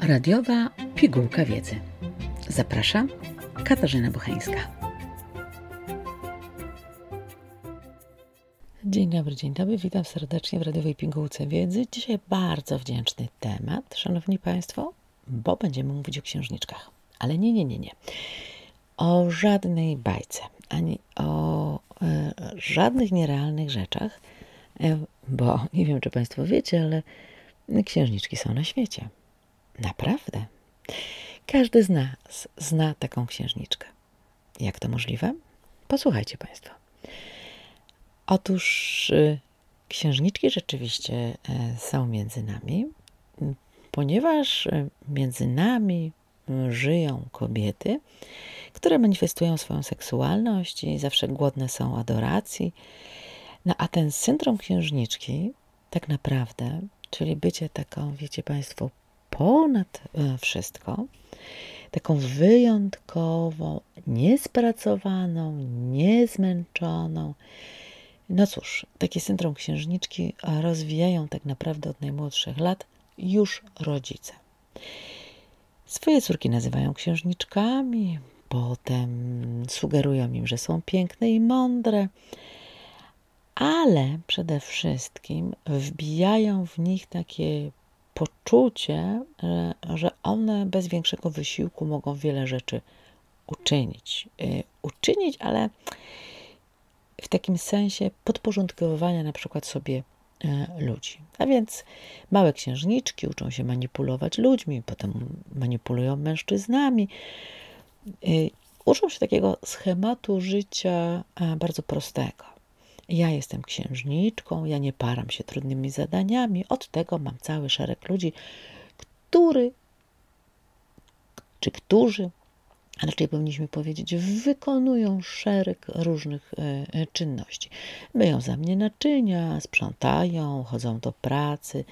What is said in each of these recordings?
Radiowa pigułka wiedzy. Zapraszam, Katarzyna Buchańska. Dzień dobry, dzień dobry. Witam serdecznie w Radiowej Pigułce Wiedzy. Dzisiaj bardzo wdzięczny temat, Szanowni Państwo, bo będziemy mówić o księżniczkach. Ale nie, nie, nie, nie. O żadnej bajce, ani o e, żadnych nierealnych rzeczach, e, bo nie wiem, czy Państwo wiecie, ale księżniczki są na świecie. Naprawdę. Każdy z nas zna taką księżniczkę. Jak to możliwe? Posłuchajcie Państwo. Otóż y, księżniczki rzeczywiście e, są między nami, ponieważ e, między nami żyją kobiety, które manifestują swoją seksualność i zawsze głodne są adoracji. No a ten syndrom księżniczki, tak naprawdę, czyli bycie taką, wiecie Państwo, ponad e, wszystko, taką wyjątkową, niespracowaną, niezmęczoną. No cóż, taki syndrom księżniczki rozwijają tak naprawdę od najmłodszych lat już rodzice. Swoje córki nazywają księżniczkami, potem sugerują im, że są piękne i mądre, ale przede wszystkim wbijają w nich takie poczucie, że one bez większego wysiłku mogą wiele rzeczy uczynić. Y, uczynić, ale w takim sensie podporządkowywania na przykład sobie e, ludzi. A więc małe księżniczki uczą się manipulować ludźmi, potem manipulują mężczyznami. Y, uczą się takiego schematu życia e, bardzo prostego. Ja jestem księżniczką, ja nie param się trudnymi zadaniami. Od tego mam cały szereg ludzi, który czy którzy a raczej powinniśmy powiedzieć, wykonują szereg różnych e, e, czynności. Myją za mnie naczynia, sprzątają, chodzą do pracy.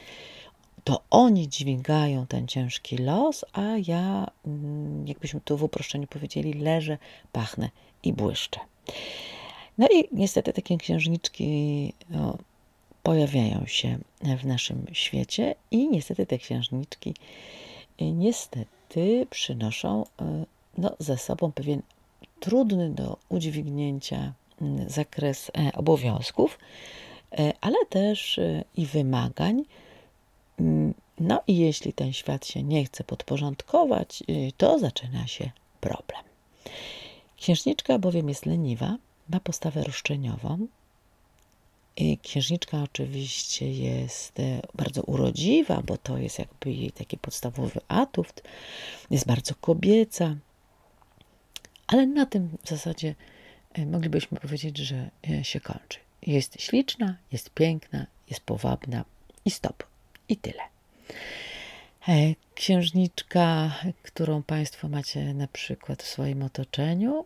To oni dźwigają ten ciężki los, a ja, mm, jakbyśmy tu w uproszczeniu powiedzieli, leżę, pachnę i błyszczę. No i niestety takie księżniczki no, pojawiają się w naszym świecie i niestety te księżniczki e, niestety przynoszą no, ze sobą pewien trudny do udźwignięcia mm, zakres e, obowiązków, e, ale też e, i wymagań. Mm, no i jeśli ten świat się nie chce podporządkować, to zaczyna się problem. Księżniczka bowiem jest leniwa, ma postawę roszczeniową. Księżniczka oczywiście jest bardzo urodziwa, bo to jest jakby jej taki podstawowy atut. Jest bardzo kobieca, ale na tym w zasadzie e, moglibyśmy powiedzieć, że e, się kończy. Jest śliczna, jest piękna, jest powabna i stop. I tyle. E, księżniczka, którą Państwo macie na przykład w swoim otoczeniu,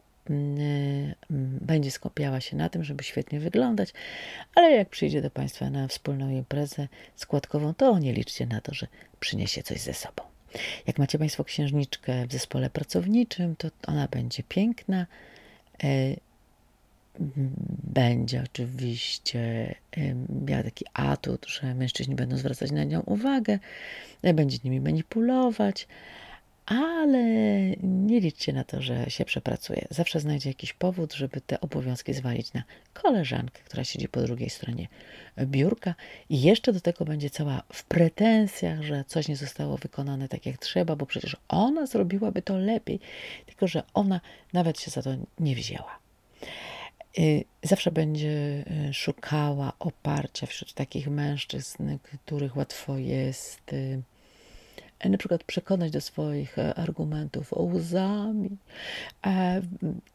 będzie skupiała się na tym, żeby świetnie wyglądać, ale jak przyjdzie do Państwa na wspólną imprezę składkową, to nie liczcie na to, że przyniesie coś ze sobą. Jak macie Państwo księżniczkę w zespole pracowniczym, to ona będzie piękna. E, będzie oczywiście miała taki atut, że mężczyźni będą zwracać na nią uwagę, będzie nimi manipulować, ale nie liczcie na to, że się przepracuje. Zawsze znajdzie jakiś powód, żeby te obowiązki zwalić na koleżankę, która siedzi po drugiej stronie biurka i jeszcze do tego będzie cała w pretensjach, że coś nie zostało wykonane tak jak trzeba, bo przecież ona zrobiłaby to lepiej, tylko że ona nawet się za to nie wzięła. Y, zawsze będzie y, szukała oparcia wśród takich mężczyzn, których łatwo jest y, na przykład przekonać do swoich e, argumentów łzami, e,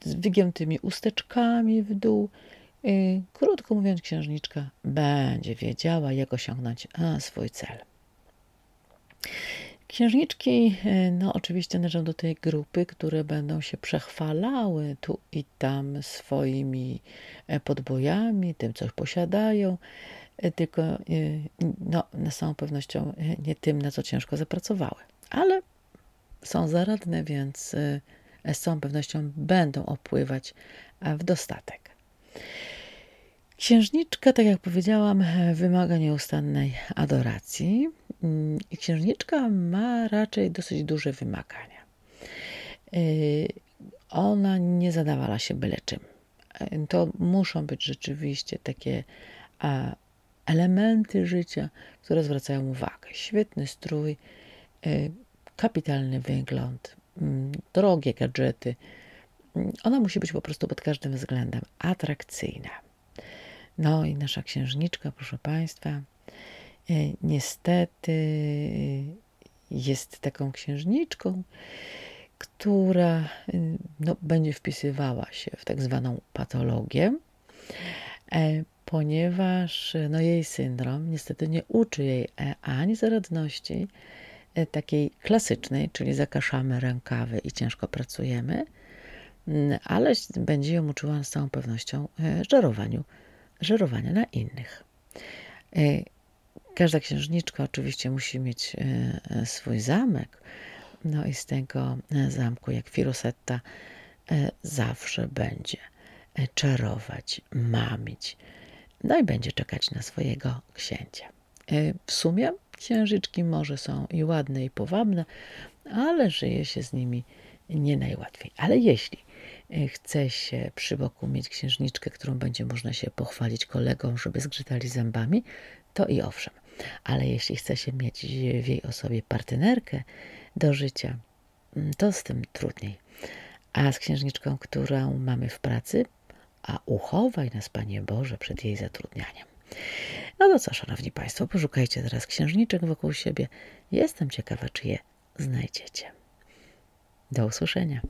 z wygiętymi usteczkami w dół. Krótko mówiąc, księżniczka będzie wiedziała, jak osiągnąć e, swój cel. Księżniczki, no oczywiście należą do tej grupy, które będą się przechwalały tu i tam swoimi podbojami, tym, co posiadają, tylko no, z całą pewnością nie tym, na co ciężko zapracowały. Ale są zaradne, więc z całą pewnością będą opływać w dostatek. Księżniczka, tak jak powiedziałam, wymaga nieustannej adoracji mm, i księżniczka ma raczej dosyć duże wymagania. Ona nie zadawala się byle czym. To muszą być rzeczywiście takie elementy życia, które zwracają uwagę. Świetny strój, y, kapitalny wygląd, mm, drogie gadżety. Mm, ona musi być po prostu pod każdym względem atrakcyjna. No i nasza księżniczka, proszę Państwa, niestety jest taką księżniczką, która y, no, będzie wpisywała się w tak zwaną patologię, e, ponieważ no, jej syndrom niestety nie uczy jej e, ani zaradności e, takiej klasycznej, czyli zakaszamy rękawy i ciężko pracujemy, ale będzie ją uczyła z całą pewnością żerowaniu, żerowania na innych. Każda księżniczka oczywiście musi mieć swój zamek, no i z tego e, zamku, jak Firosetta, e, zawsze będzie e, czarować, mamić, no i będzie czekać na swojego księcia. W sumie księżyczki może są i ładne, i powabne, ale żyje się z nimi nie najłatwiej. Ale jeśli chce się przy boku mieć księżniczkę, którą będzie można się pochwalić kolegom, żeby zgrzytali zębami, to i owszem. Ale jeśli chce się mieć w jej osobie partnerkę, do życia, mm, to z tym trudniej. A z księżniczką, którą mamy w pracy, a uchowaj nas, Panie Boże, przed jej zatrudnianiem. No to co, Szanowni Państwo, poszukajcie teraz księżniczek wokół siebie. Jestem ciekawa, czy je znajdziecie. Do usłyszenia.